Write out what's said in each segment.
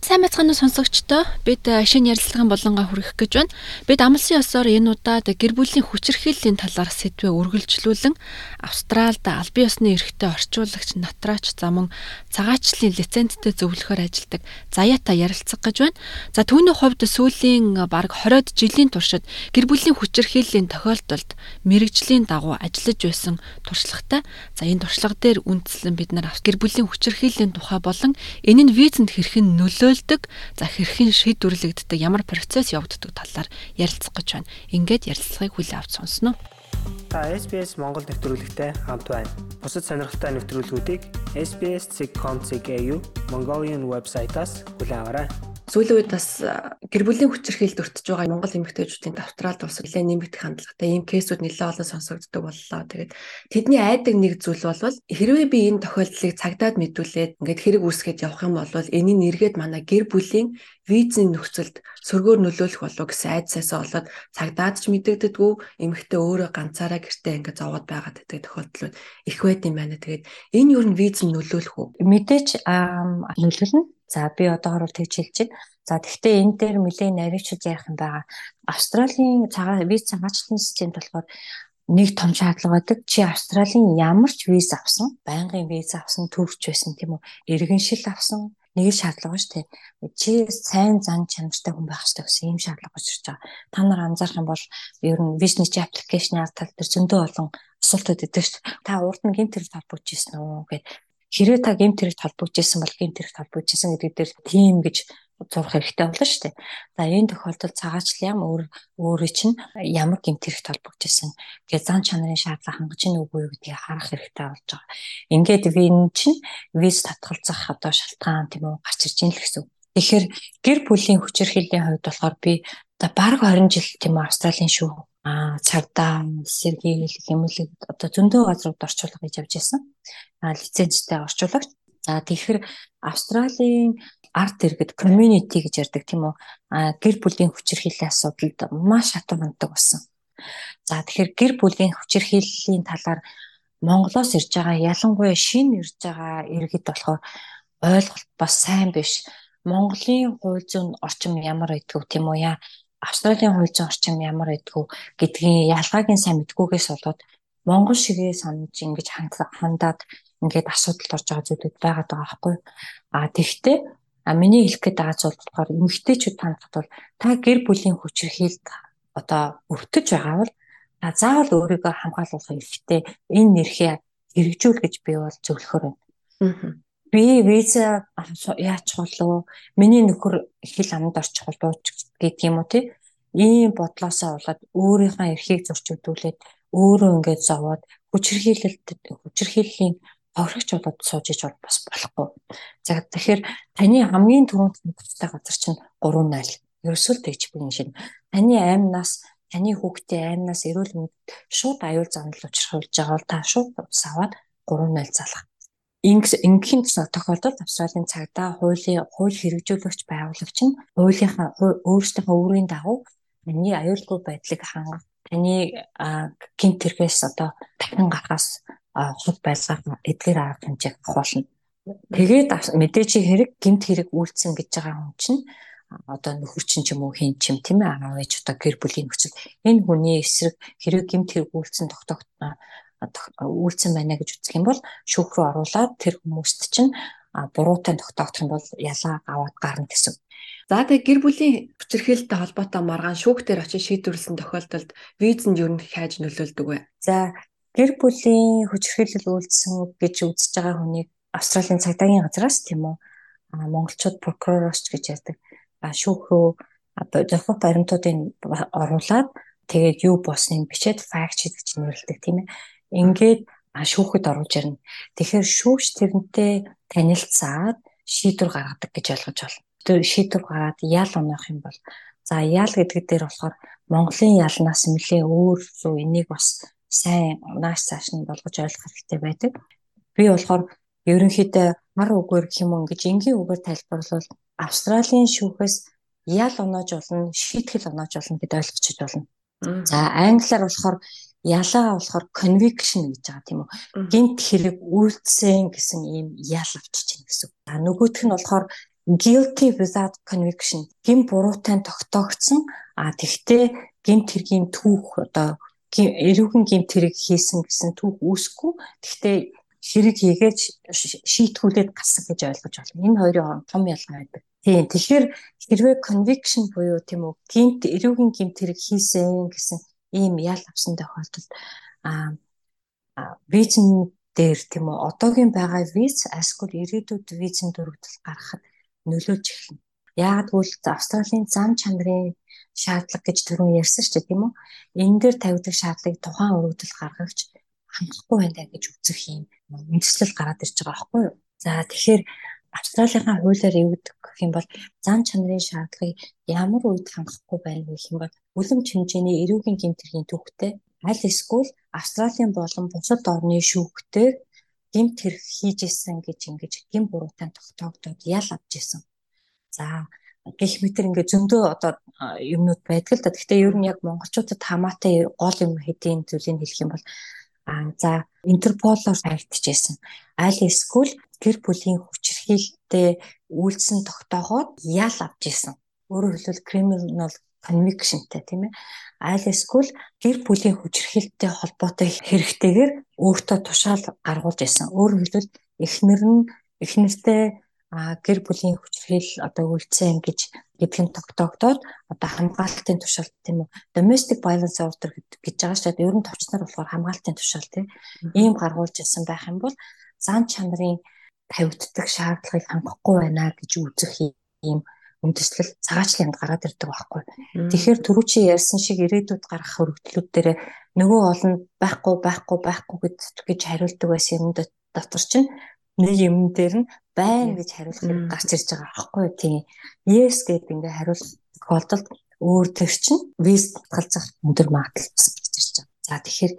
Сайн уу сонсогчдоо. Бид э, шинэ ярилцлагын болонгаа хүргэх гэж байна. Бид амлсан ёсоор энэ удаад гэр бүлийн хүчирхийллийн талаар сэдвээ үргэлжлүүлэн Австралид албан ёсны эрхтэй орчуулагч Натраач за мөн цагаачлалын лицензтэй зөвлөхөр ажилладаг Заяата ярилцах гэж байна. За түүний хувьд сүүлийн э, бараг 20-од жилийн туршид гэр бүлийн хүчирхийллийн тохиолдолд мэрэгжлийн дагуу ажиллаж байсан туршлагатай. За энэ туршлага дээр үндэслэн бид нар гэр бүлийн хүчирхийллийн тухай болон энэ нь визэнд хэрхэн нөлөө нөлөөлдөг за хэрхэн шийдвэрлэгддэг ямар процесс явагддаг талаар ярилцах гэж байна. Ингээд ярилцлагыг хүлээн авч сонсноо. Та SBS Монгол нэвтрүүлэгтэй хамт байна. Бусад сонирхолтой нэвтрүүлгүүдийг SBS.com.cg Mongolian вебсайтаас хүлээн аваарай сүүлийн үед бас гэр бүлийн хүчирхийлд өртөж байгаа Монгол эмэгтэйчүүдийн Австралид улс нэлээд нэмэгдэх хандлагатай ийм кейсүүд нэлээд олон сонсогддог боллоо. Тэгээд тэдний айдаг нэг зүйл бол хэрвээ би энэ тохиолдлыг цагдаад мэдүүлээд ингээд хэрэг үүсгээд явах юм бол энийг нэргээд манай гэр бүлийн визийн нөхцөлд сөргөөр нөлөөлөх болов гэсэн айдсаасаа болоод цагдаад ч мэдэгддэггүй эмэгтэй өөрөө ганцаараа гэртээ ингээд зовоод байгаад байдаг тохиолдлууд их байд юм байна. Тэгээд энэ юу н виз нь нөлөөлөх үү? Мэдээж нөлөөлнө За би одоогор бол тэгж хэлж байна. За тэгвэл энэ дээр нэлээд наривчилж ярих юм байгаа. Австралийн цагаан виз цагаачлалын системд болохоор нэг том шаардлага байдаг. Чи Австралийн ямар ч виз авсан, байнгын виз авсан, төрч байсан тийм үү? Иргэншил авсан, нэг шаардлага шүү дээ. Чи сайн зан чанартай хүн байх хэрэгтэй гэсэн ийм шаардлага учирч байгаа. Та нар анзаарах юм бол ер нь бизнес аппликейшн тал дээр зөндөө олон асуултууд өгдөг шүү дээ. Та урд нь гинт хэрэг толбогдчихсэн үү гэд хэрвээ та гемт хэрэгт холбогдчихсан бол гемт хэрэгт холбогдчихсан гэдэг дээр тийм гэж зурх хэрэгтэй болно шүү дээ. За энэ тохиолдолд цагаачлал ям өөр өөрөө чинь ямар гемт хэрэгт холбогдчихсан гэж зан чанарын шаардлага хангаж ийн үгүй юу гэдгийг харах хэрэгтэй болж байгаа. Ингээд вин чинь виз татгалзах одоо шалтгаан тийм үү гарч ирж ийн л гэсэн. Тэгэхээр гэр бүлийн хүчирхийллийн хувьд болохоор би бараг 20 жил тийм Австралийн шүү а цагдаа сэргийл хэмэлэг одоо зөндөө газрууд орчуулга хийж явж байсан. А лицензтэй орчуулагч. За тэгэхээр Австралийн арт иргэд community гэж ярьдаг тийм үү? А гэр бүлийн хүчирхийллийн асуудалд маш хатуу ханддаг болсон. За тэгэхээр гэр бүлийн хүчирхийллийн талаар Монголоос ирж байгаа ялангуяа шинэ ирж байгаа иргэд болохоор ойлголт бас сайн биш. Монголын хууль зүйн орчим ямар байдгүй тийм үү яа Австралийн хууль зүйн орчим ямар байдгүй гэдгийн ялгааг нь сайн мэдгүйгээс болоод Монгол шигээ санаж ингэж хандаад ингээд асуудалд орж байгаа зүйлүүд байгаа байхгүй. А тэгвэл а миний хэлэх гээд байгаа зүйл болохоор эмэгтэйчүүд танахад бол та гэр бүлийн хүчирхийлд одоо өвтөж байгаа бол та заавал өөрийгөө хамгаалуулах хэрэгтэй. Энэ нэрхээ хэрэгжүүл гэж би бол зөвлөхөр байна. Аа би виза яач болов миний нөхөр хэл амд орчих болов гэдэг юм уу тий ийм бодлоосоо болоод өөрийнхөө эрхийг зөрчигдүүлээд өөрөө ингээд зовоод хүчирхийлэлт хүчирхийллийн орхигч болоод сууж иж бол бас болохгүй. За тэгэхээр таны хамгийн түрүүнд нөхцөлтэй газар чинь 3.0 ерөөсөө тэгж бүгэн шин. Таны аймнаас таны хүүхдээ аймнаас эрүүл мэнд шууд аюул занал учруулж байгаа бол та шууд саваад 3.0 залах Ингийн тохиолдолд Австралийн цагдаа хуулийн хууль хэрэгжүүлэгч байгуулагч нь хуулийнхаа өөрсдийнхөө өөрийн дагуу таны аюулгүй байдлыг хангах таны гинт тэргээс одоо дахин гарахаас хол байлгах эдгээр арга хэмжээг авахулна. Тэгээд мэдээж хэрэг гинт хэрэг үйлцэн гэж байгаа хүн чинь одоо нөхөр чинь ч юм уу хийн чим тийм ээ аав ээж одоо гэр бүлийн нөхцөл энэ хүний эсрэг хэрэг гимт хэрэг үйлцэн тогтоогдно үйлцэн байна гэж үзэх юм бол шүүх рүү оруулаад тэр хүмүүст чинь буруутай тогтоогдох юм бол ялаа аваад гарна гэсэн. За тэгээ гэр бүлийн хүчирхээлтэй холбоотой маргаан шүүх дээр очиж шийдвэрлсэн тохиолдолд визэнд юу н хайж нөлөөлдөг вэ? За гэр бүлийн хүчирхээлэл үйлдсэн гэж үзэж байгаа хүнийг Австралийн цагдаагийн газраас тийм үү монголчууд прокуророос гэж ярьдаг шүүх рүү одоо зөвхөн баримтуудыг оруулаад тэгээд юу босныг бичээд факт шийд гэж нэрлэдэг тийм ээ. Ингээд шүүхэд оруулж ирнэ. Тэгэхээр шүүгч тэрнтэй танилцаад шийдвэр гаргадаг гэж ойлгож байна. Тэр шийдвэр гаргаад ял унаах юм бол за ял гэдэг дээр болохоор Монголын ялнаас нэлээ өөр зүү энийг бас сайн нааш цааш нь болгож ойлгох хэрэгтэй байдаг. Би болохоор ерөнхийдөө мар үгээр гэх юм уу гэж энгийн үгээр тайлбарлавал Австралийн шүүхээс ял оноож болно, шийтгэл оноож болно гэдээ ойлгочих болно. За англиар болохоор ялаа болохоор conviction гэж байгаа тийм үү. Гинт хэрэг үйлдсэн гэсэн ийм ял авчиж байна гэсэн. А нөгөөх нь болохоор guilty without conviction гин буруутай тогтоогдсон а тэгтээ гинт хэргийн түүх одоо эрүүхэн гинт хэрэг хийсэн гэсэн түүх үүсэхгүй тэгтээ хэрэг хийгээд шийтгүүлээд гасан гэж ойлгож байна. Энэ хоёрын хооронд том ялгаа байдаг. Тийм. Тэгэхээр хэрвээ conviction буюу тийм үү гинт эрүүгийн гинт хэрэг хийсэн гэсэн ийм ял авсан тохиолдолд визэн дээр тийм үү одоогийн байгаа виз эсвэл ирээдүйд визэн дөрөвдөл гаргахад нөлөөлж эхэлнэ. Яагад гэвэл Австралийн зам чанарын шаардлага гэж түрүүн ярьсан шүү дээ тийм үү? Энэ дээр тавигдах шаардлагыг тухайн өргөдөл гаргагч хангахгүй байна гэж үзэх юм үндэслэл гараад ирж байгаа байхгүй юу? За тэгэхээр Австралийн хуулиар эвдэх гэх юм бол зам чанарын шаардлагыг ямар үед хангахгүй байна гэх юм бол үлэм хэмжээний эрүүгийн гэмтэргийн төвхтэй аль эсвэл Австралийн болон бусад орны шүүхтэй гэмт хэрэг хийж исэн гэж ингэж гэм буруутай тогтоогдоод ял авч исэн. За гэх мэтэр ингээ зөндөө одоо юмнууд байдаг л да. Гэхдээ ер нь яг монголчуудад хамаатай гол юм хэдийн зүйлийг хэлэх юм бол аа за Интерполоор хайгдчихсэн. Аль эсвэл гэр бүлийн хүчирхийлэлтэй үйлдсэн тогтооход ял авч исэн. Өөрөөр хэлбэл criminal convictionтэй тийм ээ. Аль эсвэл гэр бүлийн хүчирхийлэлтэй холбоотой хэрэгтэйгээр өөртөө тушаал гаргуулж исэн. Өөрөөр хэлбэл эхнэр нь эхнэртэй а гэр бүлийн хүчирхийлэл одоо үйлцэн гэж гэдг нь тогтоогдоод одоо хамгаалтын тушаалт тийм үү domestic violence order гэж байгаа шүү дээ. Ер нь товчноор болохоор хамгаалтын тушаал тийм ийм гаргуулж ирсэн байх юм бол зан чанарын тавигддаг шаардлагыг хангахгүй байна гэж үзэх ийм үндэслэл цагаачлалд гараад ирдэг байхгүй. Тэгэхээр түрүү чи ярьсан шиг ирээдүйд гарах хөргөдлүүд дээр нөгөө олон байхгүй байхгүй байхгүй гэж хариулдаг байсан юм дотор чинь нэг юм дээр нь байна гэж хариулахыг гарч ирж байгаа байхгүй тийм. Yes гэд ингээ хариулах тохиолдолд өөр төр чинь виз татгалзах өндөр магадлал бас гарч ирж байгаа. За тэгэхээр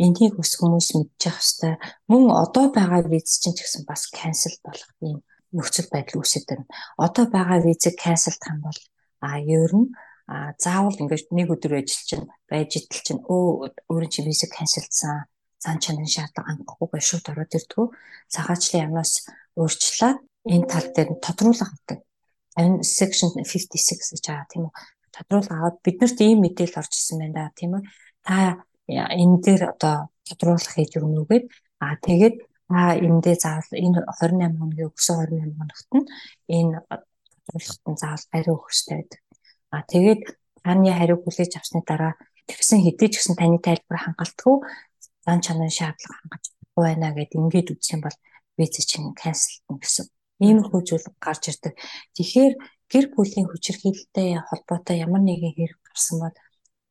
энийг ус хүмүүс мэдчих хэвээр мөн одоо байгаа виз чинь ч гэсэн бас cancel болох юм нөхцөл байдал үүсэж байна. Одоо байгаа визийг cancel тань бол а ер нь а заавал ингээд нэг өдөр ажиллаж чинь байж идэл чинь өө өөрийн чи визийг канселдсан зан чанарын шаардлага хангахгүйгээр шууд ороод ирдгүү цагаачлалын ямнаас өөрчлөөд энэ тал дээр нь тодруулах авдаг. Энэ section 56 гэж байгаа тийм үү. Тодруулах аваад биднэрт ийм мэдээлэл орж исэн байна да тийм үү. Та энэ дээр одоо тодруулах хийж өгнө үгээд аа тэгээд та эндээ заавал энэ 28 хоногийн өгсөн 28 хоногт нь энэ тодруулахад нь заавал хариу өгөх хэрэгтэй байдаг. Аа тэгээд таны хариу хүлээж авсны дараа тэгсэн хэдий ч гэсэн таны тайлбар хангалтгүй зан чанарын шаардлага хангаж байна гэд ингээд үзэх юм бол виз чинь канселтна гэсэн. Иймэрхүү зүйл гарч ирдэг. Тэгэхээр гэр бүлийн хүчирхийлэлтэй холбоотой ямар нэгэн хэрэг гарсан бол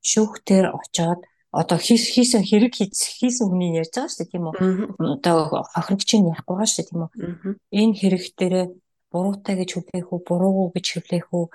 шүүхтэр очоод одоо хийсэн хэрэг хийсэн хүний ярьж байгаа шүү дээ тийм үү. Одоо хохирогчийн ярихгүй байгаа шүү дээ тийм үү. Энэ хэрэг дээр буруутай гэж хүлээх үү, буруугүй гэж хүлээх үү,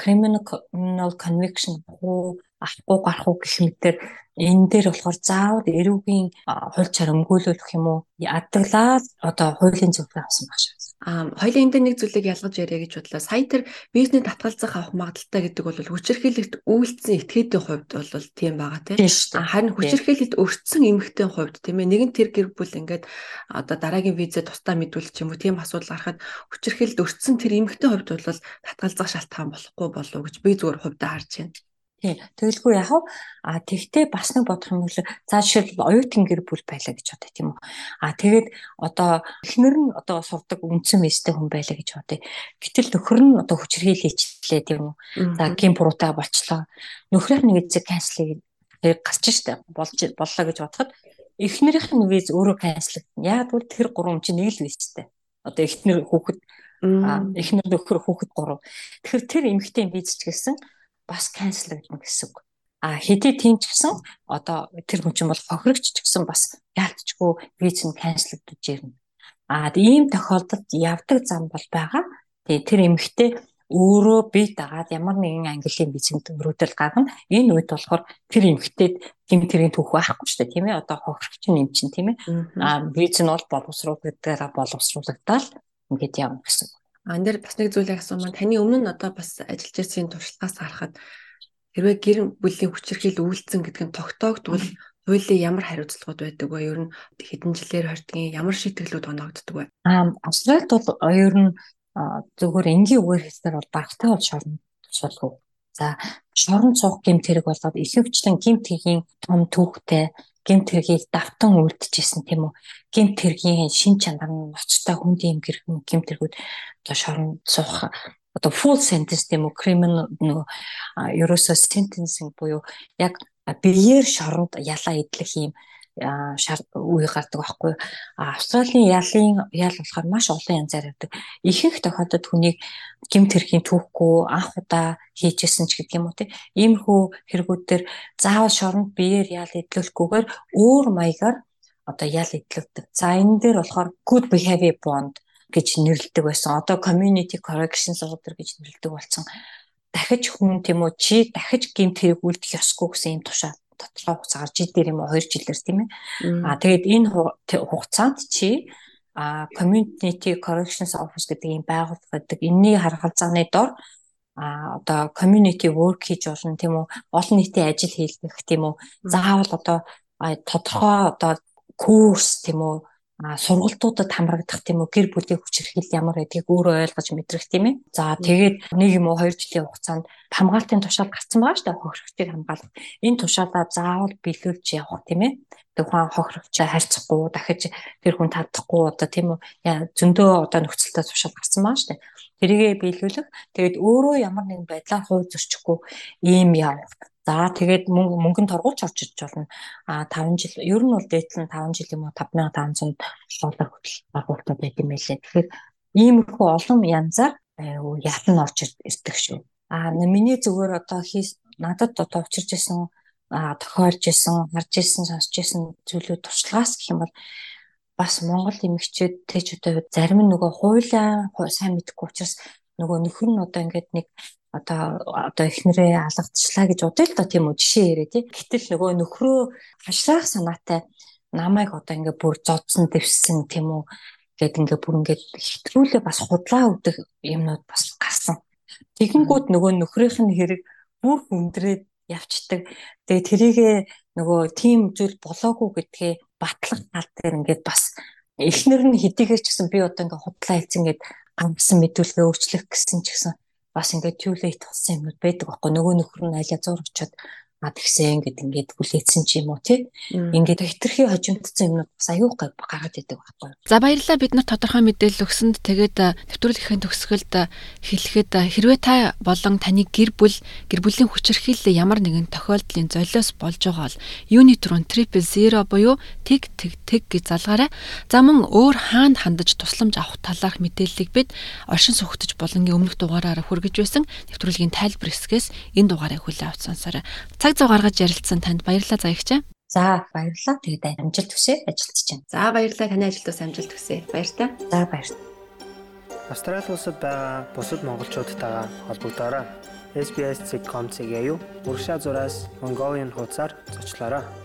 criminal conviction уу авахгүй гарах уу гэх мэтэр энэ дээр болохоор заавал эрүүгийн хууль чарамгүүлүүлэх юм уу ядглаа одоо хуулийн зөвлөгөө авсан багш. Хоёлын энэ нэг зүйлийг ялгаж яриа гэж бодлоо. Сая тэр бизнес татгалзах авах магадaltaй гэдэг бол хүчирхийлэлт үйлдсэн этгээдийн хувьд бол тийм байгаа тийм. Харин хүчирхийлэлт өртсөн эмэгтэй хувьд тийм ээ нэгэн тэр гэр бүл ингээд одоо дараагийн визээ тусдаа мэдүүлэх юм уу тийм асуудал гарахад хүчирхийлэлт өртсөн тэр эмэгтэй хувьд бол татгалзах шалтгаан болохгүй болов уу гэж би зүгээр хувьдаа харж байна. Тий. Тэгэлгүй яхав а тэгтээ бас нэг бодох юм бол за жишээлбэл оюутан гэр бүл байлаа гэж бодъё тийм үү. А тэгээд одоо эхнэр нь одоо сурдаг үндсэн мэстэй хүн байлаа гэж бодъё. Гэтэл нөхөр нь одоо хүчрхийл хийчлээ тийм үү. За гин буруутай болчлоо. Нөхрийнх нь визэг канцлыг гарч штэ болж боллоо гэж бодоход эхнэрийнх нь виз өөрөө канцлагдана. Яг бол тэр гурван чинь нэг л визтэй. Одоо эхнэр хүүхэд эхнэр нөхөр хүүхэд гурав. Тэгэхээр тэр эмэгтэй виз ч гэсэн бас канцелагдана гэсэн үг. А хэдий тийм ч гэсэн одоо тэр хүн чинь бол хохирогч ч гэсэн бас яалтчгүй виз нь канцелдаж ирнэ. А ийм тохиолдолд явдаг зам бол байгаа. Тэгээ тэр эмэгтэй өөрөө бие дагаад ямар нэгэн английн визэнд өрөөдөл гаргана. Энэ үед болохоор тэр эмэгтэйд тийм тэрийн түүх байхгүй шүү дээ тийм ээ. Одоо хохирогч юм чинь тийм ээ. А виз нь бол боловсруулагдаараа боловсруулагдаад ингээд явна гэсэн үг. А энэ дээр бас нэг зүйлийг асуумаа таны өмнө нь одоо бас ажиллаж ирсэн туршлагаас харахад хэрвээ гэр бүлийн хүчирхийл үйлдсэн гэдэг нь тогтоогдвол хуулийн ямар хариуцлагууд байдаг вэ? Ер нь хэдэн жилээр хордгийн ямар шийтгэлүүд оногддог вэ? Аа Австралид бол ер нь зөвхөн энгийн үгээр хэлсээр бол багтаа бол шорон тусалгүй. За шорон цуух гэмт хэрэг болоод ихэвчлэн гэмт хэргийн том түүхтэй гэмт хэргийг давтан үлдчихсэн тийм үү. Гэмт хэргийн шин чанар нь ноцтой хүндийн гэрхэн гэмт хэрэгүүд одоо шорон цуух одоо full sentence тийм үү criminal нөгөө ерөөсөө sentencing буюу яг биеэр шоронд ялаа идэх юм үе гардаг байхгүй. Австралийн ялын ял болохоор маш олон янзаар явдаг. Ихэнх тохиолдолд хүнийг гэмт хэргийн түүхгүй анх удаа хийжсэн ч гэдэг юм уу тийм. Иймэрхүү хэрэгүүдээр заавал шоронд биеэр ял идэлгүйгээр өөр маягаар одоо ял идэлгдэг. За энэ дээр болохоор good behavior bond гэж нэрлэдэг байсан. Одоо community corrections order гэж нэрлэдэг болсон. Дахиж хүн тийм үү чи дахиж гэмт хэрэг үлдэх ёсгүй гэсэн юм тушаа тодорхой хугацаагаар жил дээр юм уу 2 жилээр тийм ээ. Аа тэгээд энэ хугацаанд чи а community corrections office гэдэг ийм байгууллага гэдэг энэний харгалзааны дор а одоо community work хийж болно тийм үү олон нийтийн ажил хийх тийм үү. Заавал одоо тодорхой одоо курс тийм үү сургалтуудад хамрагдах тийм үү гэр бүлийн хүчирхийл ямар байдгийг өөрөө ойлгож мэдрэх тийм ээ. За тэгээд нэг юм уу 2 жилийн хугацаанд хамгаалтын тушаал гарсан байгаа шүү дээ хохирогчийг хамгаалах. Энэ тушаалаа заавал биелүүлж явах тийм ээ. Тэг ухаан хохирогчоо харьцахгүй дахиж тэр хүн татахгүй одоо тийм үү зөндөө одоо нөхцөлтэй тушаал гарсан байгаа шүү дээ. Тэрийгэ биелүүлэх. Тэгээд өөрөө ямар нэгэн байдлаар хууль зөрчихгүй ийм явах За тэгээд мөнгө мөнгөнд торгуулж орчиж болно. А 5 жил ер нь бол дээдлэн 5 жил юм уу 5500 доллар хүртэл байгуултад байт юм байлээ. Тэгэхээр иймэрхүү олон янзаар ятан орж ирдэг шүү. А миний зүгээр одоо хийс надад одоо учирч исэн тохиолж исэн, харж исэн, сонсч исэн зүйлүүд туршлагаас гэх юм бол бас Монгол эмэгчүүд тэж одоо зарим нөгөө хуулиа сайн мэдэхгүй учраас нөгөө нөхөр нь одоо ингээд нэг одоо одоо эхнэрээ алгадчлаа гэж удаа л да тийм үү жишээ яриа тий. Гэтэл нөгөө нөхрөө хашраах санаатай намайг одоо ингээ бүр зодсон дэвссэн тийм үү гэд ингээ бүр ингээ хэтрүүлээ бас худлаа өгдөг юмнууд бас гарсан. Тэгэнгүүт нөгөө нөхрийнх нь хэрэг бүр хүндрээд явцдаг. Тэгээ тэрийгээ нөгөө тийм зүйл болоогүй гэдгээ батлах тал дээр ингээд бас эхнэр нь хэдийгээр ч гэсэн би одоо ингээ худлаа хэлсэн ингээд гамсан мэдүүлгээ өөрчлөх гэсэн ч гэсэн бас ингээд too late болсон юмуд байдаг байхгүй. Нөгөө нөхөр нь айлаа зур очиод ад гисэн гэд ингээд хүлээсэн ч юм уу тий. Ингээд хитрхи хожимдсан юмнууд бас аюул гай гараад идэг байхгүй. За баярлалаа бид нар тодорхой мэдээлэл өгсөнд тэгээд нэвтрүүлгийн төгсгөлд хэлэхэд хэрвээ та болон таны гэр бүл гэр бүлийн хүчирхийлэл ямар нэгэн тохиолдлын золиос болж байгаа бол руу triple zero буюу тэг тэг тэг гэж залгаарай. За мөн өөр хаанд хандаж тусламж авах талаарх мэдээллийг бид оршин суугтж болонгийн өмнөх дугаараараа хүргэж байсан. Нэвтрүүлгийн тайлбар хэсгээс энэ дугаарыг хүлээн авч сонсоорой. Цаг цаг зав гаргаж ярилцсан танд баярлалаа заягчаа. За баярлалаа. Тэгээд амжилт хүсье ажилтж чинь. За баярлалаа таны ажилд амжилт хүсье. Баяртай. За баярлалаа. Австрали улсад байгаа бусад монголчуудтайгаа холбогдоорой. SBS.com.cg-ийг урагшаа зураас Mongolian хуудасаар зочлоорой.